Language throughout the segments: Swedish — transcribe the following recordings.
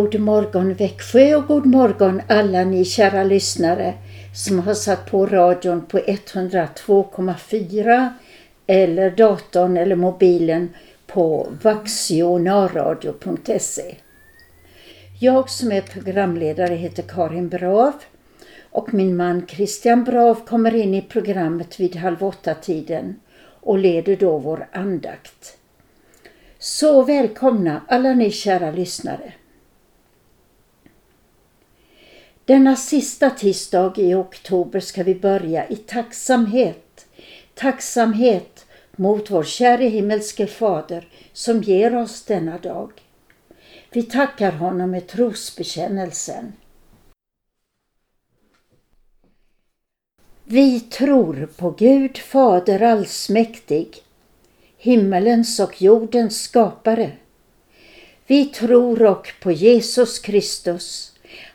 God morgon Växjö och god morgon alla ni kära lyssnare som har satt på radion på 102,4 eller datorn eller mobilen på vaxionaradio.se. Jag som är programledare heter Karin Brav och min man Christian Brav kommer in i programmet vid halv åtta tiden och leder då vår andakt. Så välkomna alla ni kära lyssnare. Denna sista tisdag i oktober ska vi börja i tacksamhet. Tacksamhet mot vår käre himmelske Fader som ger oss denna dag. Vi tackar honom med trosbekännelsen. Vi tror på Gud Fader allsmäktig, himmelens och jordens skapare. Vi tror och på Jesus Kristus,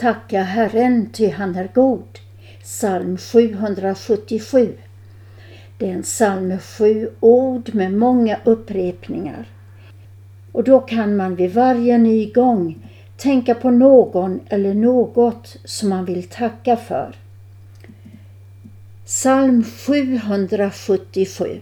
Tacka Herren, ty han är god. Psalm 777. Det är en psalm med sju ord med många upprepningar. Och då kan man vid varje ny gång tänka på någon eller något som man vill tacka för. Psalm 777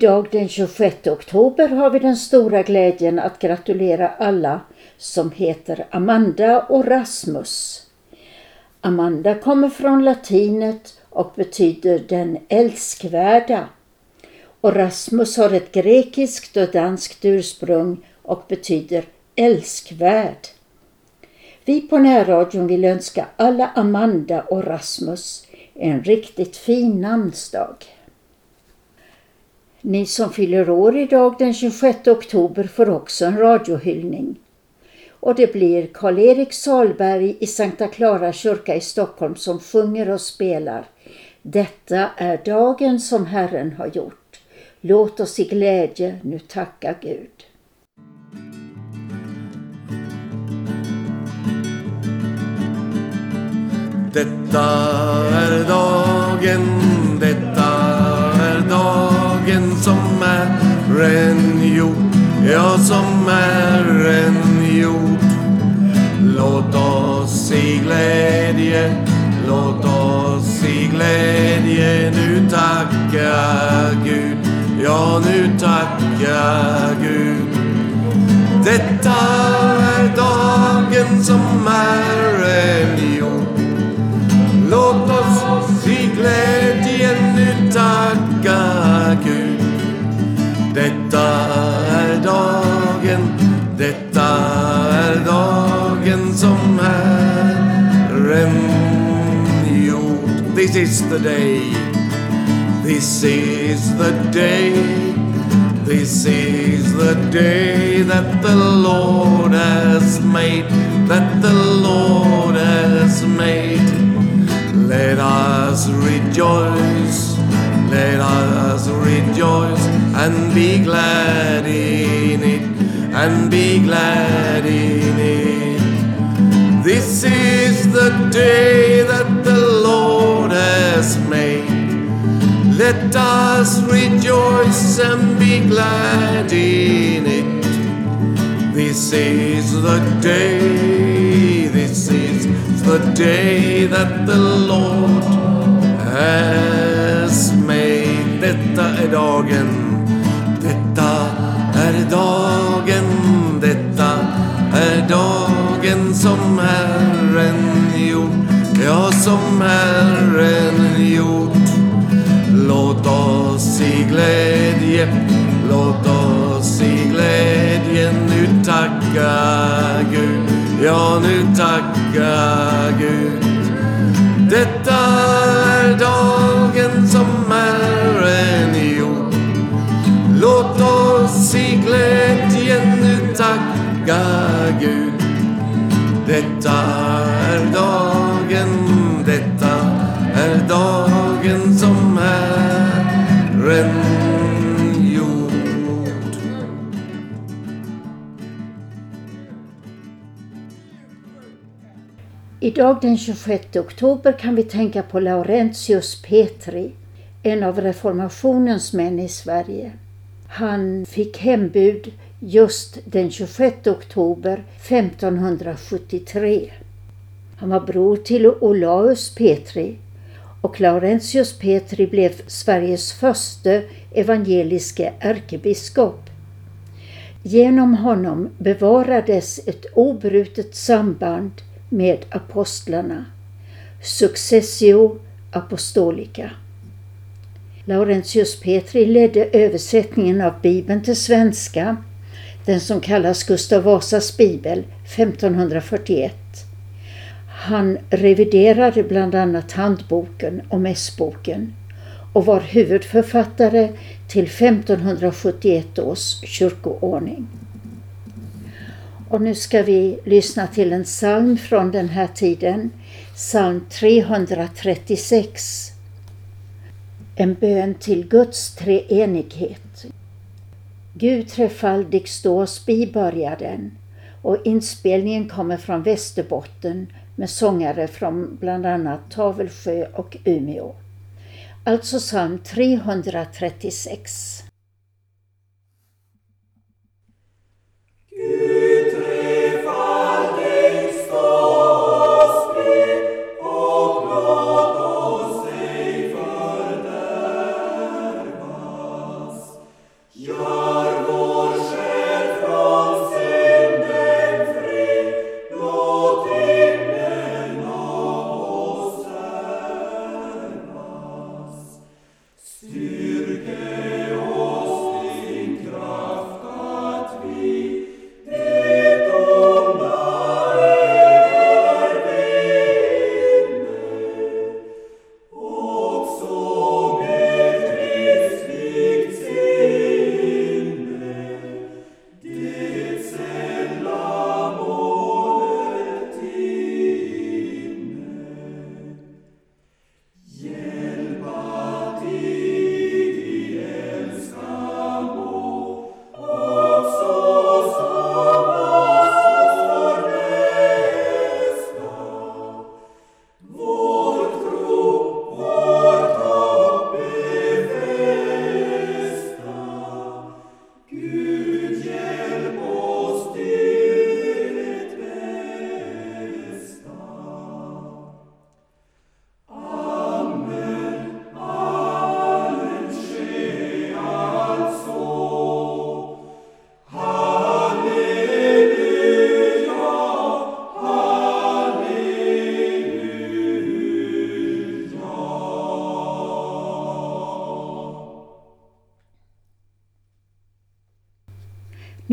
Idag den 26 oktober har vi den stora glädjen att gratulera alla som heter Amanda och Rasmus. Amanda kommer från latinet och betyder den älskvärda. Och Rasmus har ett grekiskt och danskt ursprung och betyder älskvärd. Vi på närradion vill önska alla Amanda och Rasmus en riktigt fin namnsdag. Ni som fyller år idag den 26 oktober får också en radiohyllning. Och det blir Karl-Erik Salberg i Sankta Clara kyrka i Stockholm som sjunger och spelar. Detta är dagen som Herren har gjort. Låt oss i glädje nu tacka Gud. Detta är dagen, detta är dagen som är en jord. ja som är en jord. Låt oss i glädje, låt oss i glädje nu tacka Gud, ja nu tacka Gud. Detta är dagen som är en jord. Låt oss i glädjen nu tacka Gud. Detta är dagen, detta är dagen som Herren gjort. This is the day, this is the day, this is the day that the Lord has made, that the Lord has made. Let us rejoice, let us rejoice and be glad in it, and be glad in it. This is the day that the Lord has made. Let us rejoice and be glad in it. This is the day, this is the day that the Lord has made. Detta är dagen, som Herren gjort. Låt oss i glädje, låt oss i glädje nu tacka Gud, ja nu tacka Gud. Detta är dagen som Herren gjort. Låt oss i glädje Idag den 26 oktober kan vi tänka på Laurentius Petri, en av reformationens män i Sverige. Han fick hembud just den 26 oktober 1573. Han var bror till Olaus Petri och Laurentius Petri blev Sveriges första evangeliske ärkebiskop. Genom honom bevarades ett obrutet samband med apostlarna, Successio Apostolica. Laurentius Petri ledde översättningen av Bibeln till svenska, den som kallas Gustav Vasas bibel, 1541. Han reviderade bland annat handboken och mässboken och var huvudförfattare till 1571 års kyrkoordning. Och nu ska vi lyssna till en psalm från den här tiden, psalm 336. En bön till Guds treenighet. Gud trefaldig stås bibörjar den och inspelningen kommer från Västerbotten med sångare från bland annat Tavelsjö och Umeå. Alltså psalm 336.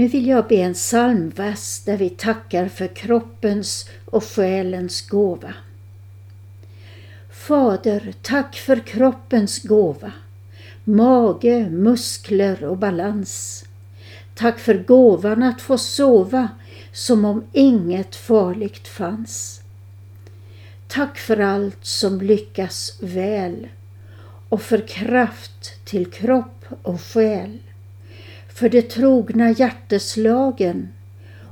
Nu vill jag be en psalmvers där vi tackar för kroppens och själens gåva. Fader, tack för kroppens gåva, mage, muskler och balans. Tack för gåvan att få sova som om inget farligt fanns. Tack för allt som lyckas väl och för kraft till kropp och själ för de trogna hjärteslagen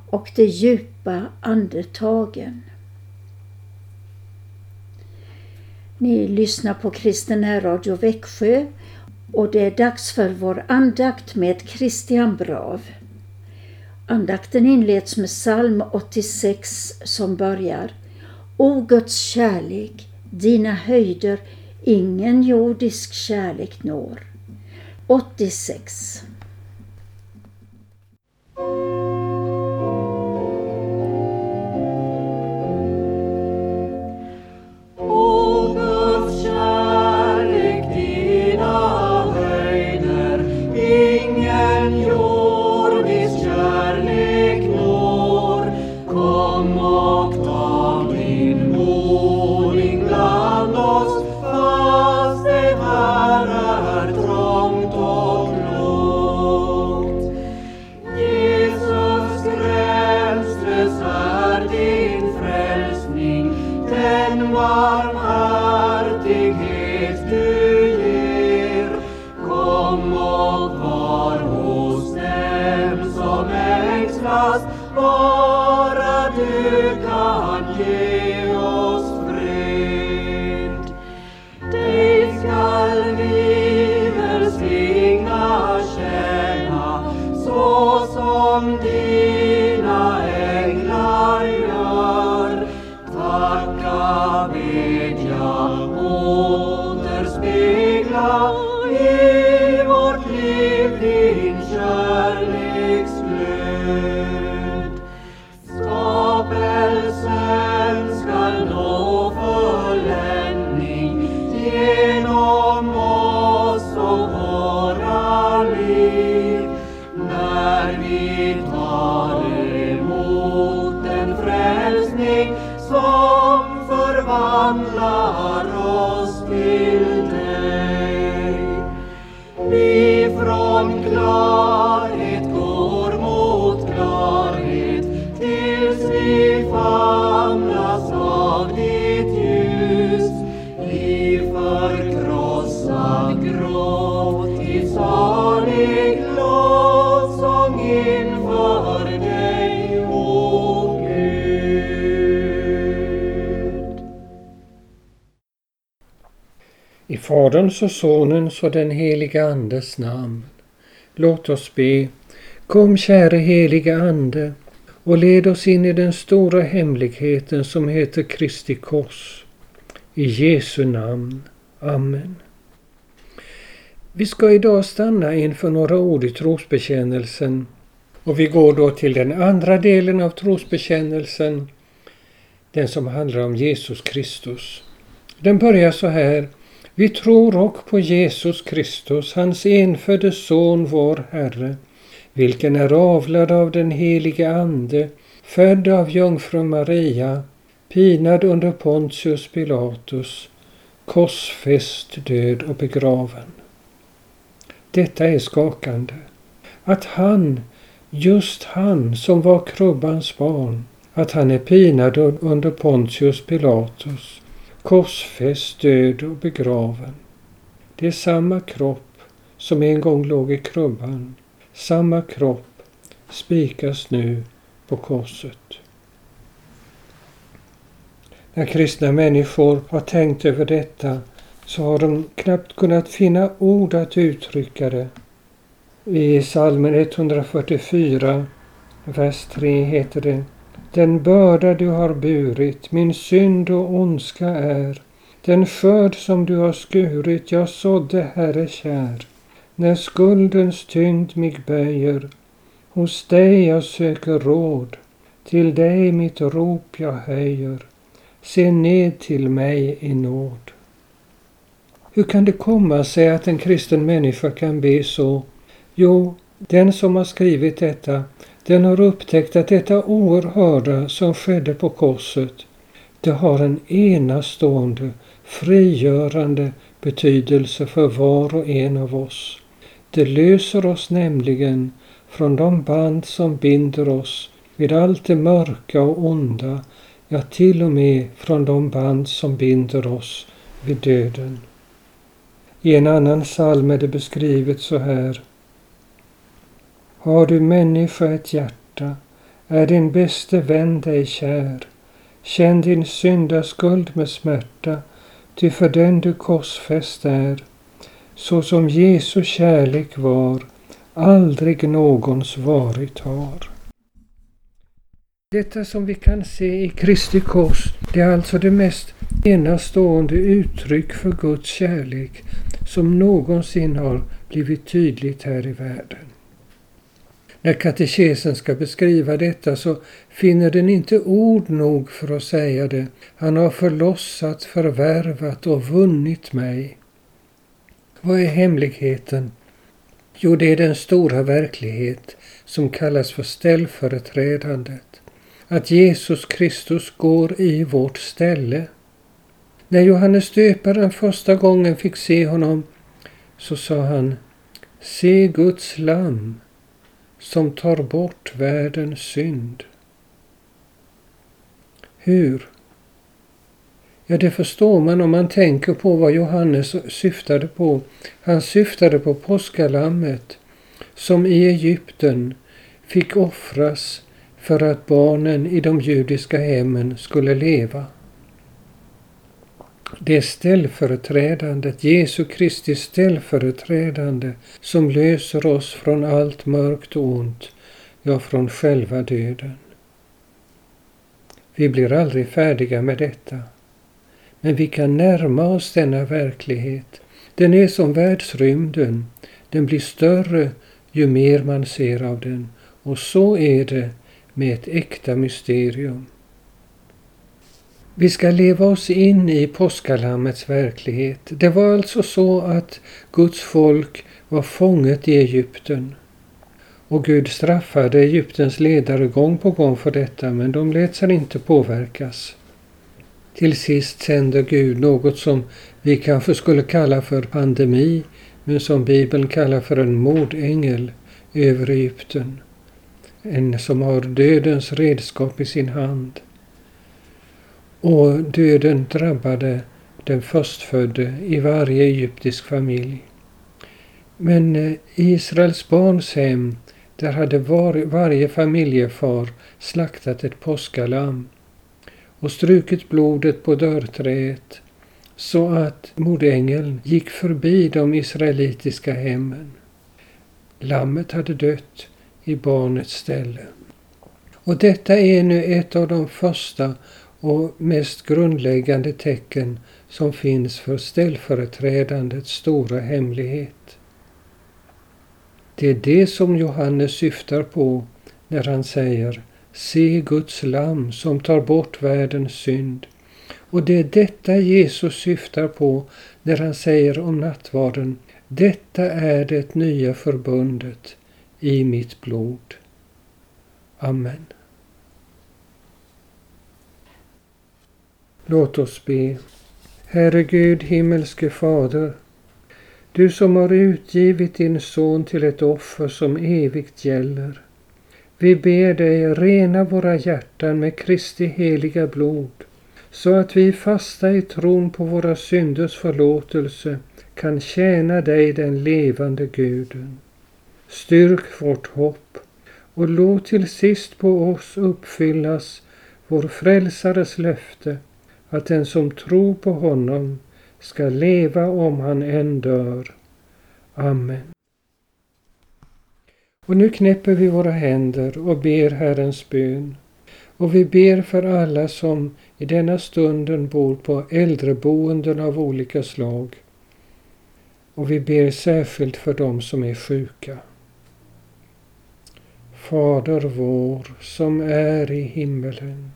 och de djupa andetagen. Ni lyssnar på Kristen Radio Växjö och det är dags för vår andakt med Christian Brav. Andakten inleds med psalm 86 som börjar O Guds kärlek, dina höjder ingen jordisk kärlek når. 86 thank you Amen. samlar oss till dig. Vi från glad Faderns och Sonens och den helige Andes namn. Låt oss be. Kom käre helige Ande och led oss in i den stora hemligheten som heter Kristi kors. I Jesu namn. Amen. Vi ska idag stanna inför några ord i trosbekännelsen och vi går då till den andra delen av trosbekännelsen, den som handlar om Jesus Kristus. Den börjar så här. Vi tror och på Jesus Kristus, hans enfödde Son, vår Herre, vilken är avlad av den helige Ande, född av jungfru Maria, pinad under Pontius Pilatus, korsfäst, död och begraven. Detta är skakande. Att han, just han som var krubbans barn, att han är pinad under Pontius Pilatus, korsfäst, död och begraven. Det är samma kropp som en gång låg i krubban. Samma kropp spikas nu på korset. När kristna människor har tänkt över detta så har de knappt kunnat finna ord att uttrycka det. I salmen 144, vers 3 heter det den börda du har burit, min synd och ondska är. Den skörd som du har skurit, jag sådde, Herre kär. När skuldens tyngd mig böjer, hos dig jag söker råd. Till dig mitt rop jag höjer. Se ned till mig i nåd. Hur kan det komma sig att en kristen människa kan be så? Jo, Den som har skrivit detta, den har upptäckt att detta oerhörda som skedde på korset, det har en enastående, frigörande betydelse för var och en av oss. Det löser oss nämligen från de band som binder oss vid allt det mörka och onda, ja till och med från de band som binder oss vid döden. I en annan psalm är det beskrivet så här. Har du människa ett hjärta, är din bäste vän dig kär. Känn din syndaskuld med smärta, ty för den du korsfäst är. Så som Jesu kärlek var, aldrig någons varit har. Detta som vi kan se i Kristi kors, det är alltså det mest enastående uttryck för Guds kärlek som någonsin har blivit tydligt här i världen. När katekesen ska beskriva detta så finner den inte ord nog för att säga det. Han har förlossat, förvärvat och vunnit mig. Vad är hemligheten? Jo, det är den stora verklighet som kallas för ställföreträdandet. Att Jesus Kristus går i vårt ställe. När Johannes döparen första gången fick se honom så sa han Se Guds lamm som tar bort världens synd. Hur? Ja, det förstår man om man tänker på vad Johannes syftade på. Han syftade på påskalammet som i Egypten fick offras för att barnen i de judiska hemmen skulle leva. Det ställföreträdandet, Jesu Kristi ställföreträdande, som löser oss från allt mörkt och ont, ja, från själva döden. Vi blir aldrig färdiga med detta. Men vi kan närma oss denna verklighet. Den är som världsrymden. Den blir större ju mer man ser av den. Och så är det med ett äkta mysterium. Vi ska leva oss in i påskalammets verklighet. Det var alltså så att Guds folk var fånget i Egypten. Och Gud straffade Egyptens ledare gång på gång för detta, men de lät sig inte påverkas. Till sist sänder Gud något som vi kanske skulle kalla för pandemi, men som Bibeln kallar för en mordängel över Egypten. En som har dödens redskap i sin hand. Och döden drabbade den förstfödde i varje egyptisk familj. Men i Israels barns hem, där hade var, varje familjefar slaktat ett påskalamm och strukit blodet på dörrträet så att mordängeln gick förbi de israelitiska hemmen. Lammet hade dött i barnets ställe. Och detta är nu ett av de första och mest grundläggande tecken som finns för ställföreträdandets stora hemlighet. Det är det som Johannes syftar på när han säger Se Guds lam som tar bort världens synd. Och det är detta Jesus syftar på när han säger om nattvarden Detta är det nya förbundet i mitt blod. Amen. Låt oss be. Herre Gud, himmelske Fader, du som har utgivit din son till ett offer som evigt gäller. Vi ber dig rena våra hjärtan med Kristi heliga blod, så att vi fasta i tron på våra synders förlåtelse kan tjäna dig, den levande Guden. Styrk vårt hopp och låt till sist på oss uppfyllas vår frälsares löfte att den som tror på honom ska leva om han än dör. Amen. Och nu knäpper vi våra händer och ber Herrens bön. Och vi ber för alla som i denna stunden bor på äldreboenden av olika slag. Och vi ber särskilt för dem som är sjuka. Fader vår som är i himmelen.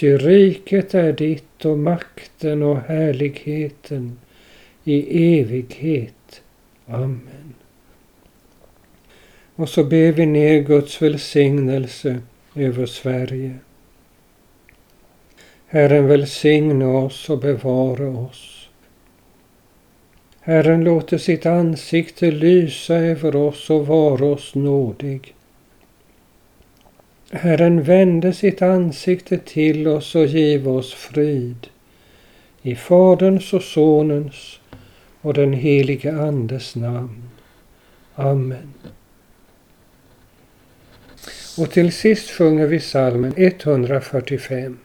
Ty riket är ditt och makten och härligheten i evighet. Amen. Och så ber vi ner Guds välsignelse över Sverige. Herren välsigne oss och bevara oss. Herren låter sitt ansikte lysa över oss och vara oss nådig. Herren vände sitt ansikte till oss och giv oss frid. I Faderns och Sonens och den helige Andes namn. Amen. Och till sist sjunger vi salmen 145.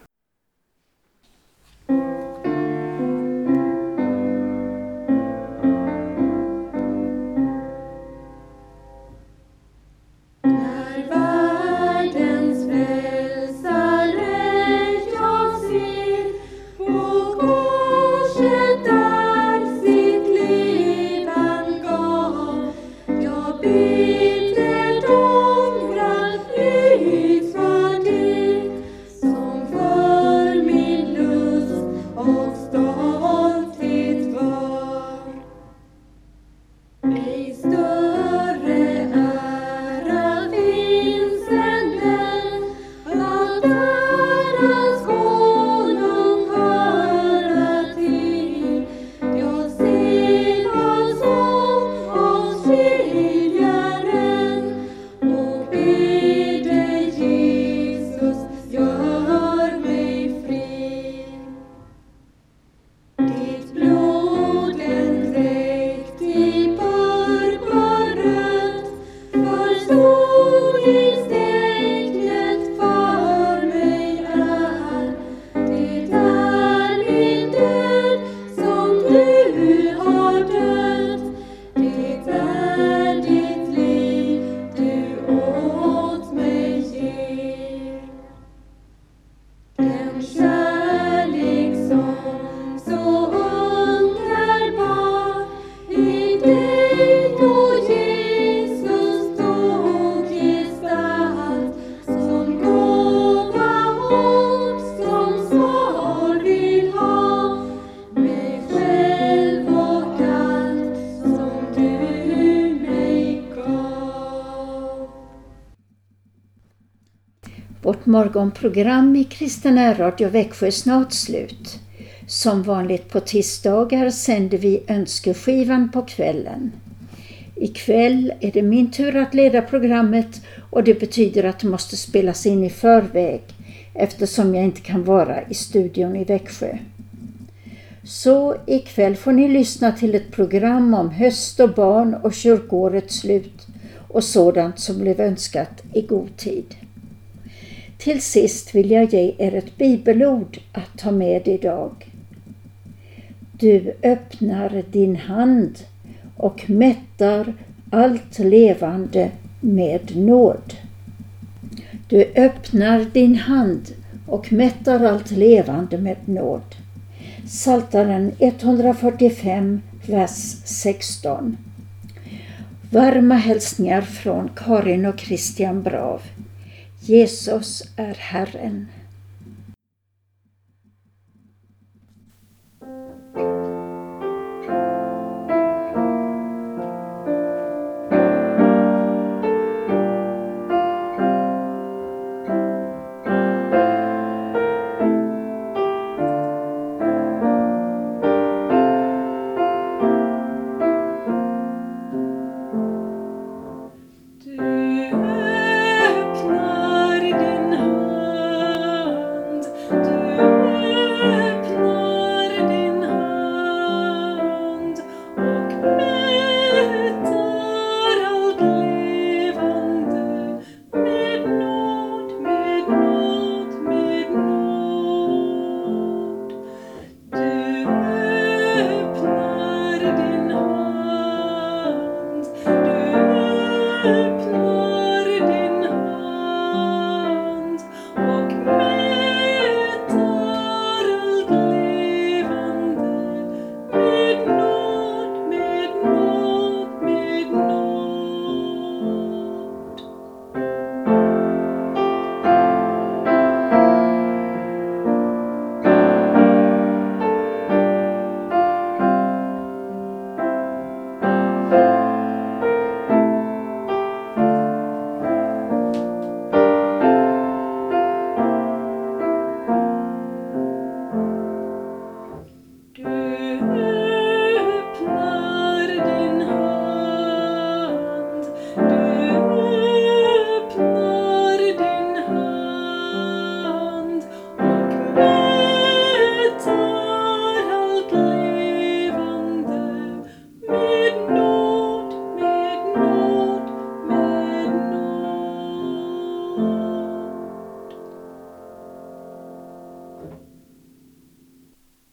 Morgonprogram i Kristen Radio Växjö är snart slut. Som vanligt på tisdagar sänder vi önskeskivan på kvällen. Ikväll är det min tur att leda programmet och det betyder att det måste spelas in i förväg eftersom jag inte kan vara i studion i Växjö. Så ikväll får ni lyssna till ett program om höst och barn och kyrkårets slut och sådant som blev önskat i god tid. Till sist vill jag ge er ett bibelord att ta med idag. Du öppnar din hand och mättar allt levande med nåd. Du öppnar din hand och mättar allt levande med nåd. Saltaren 145, vers 16. Varma hälsningar från Karin och Christian Brav. Jesus är Herren.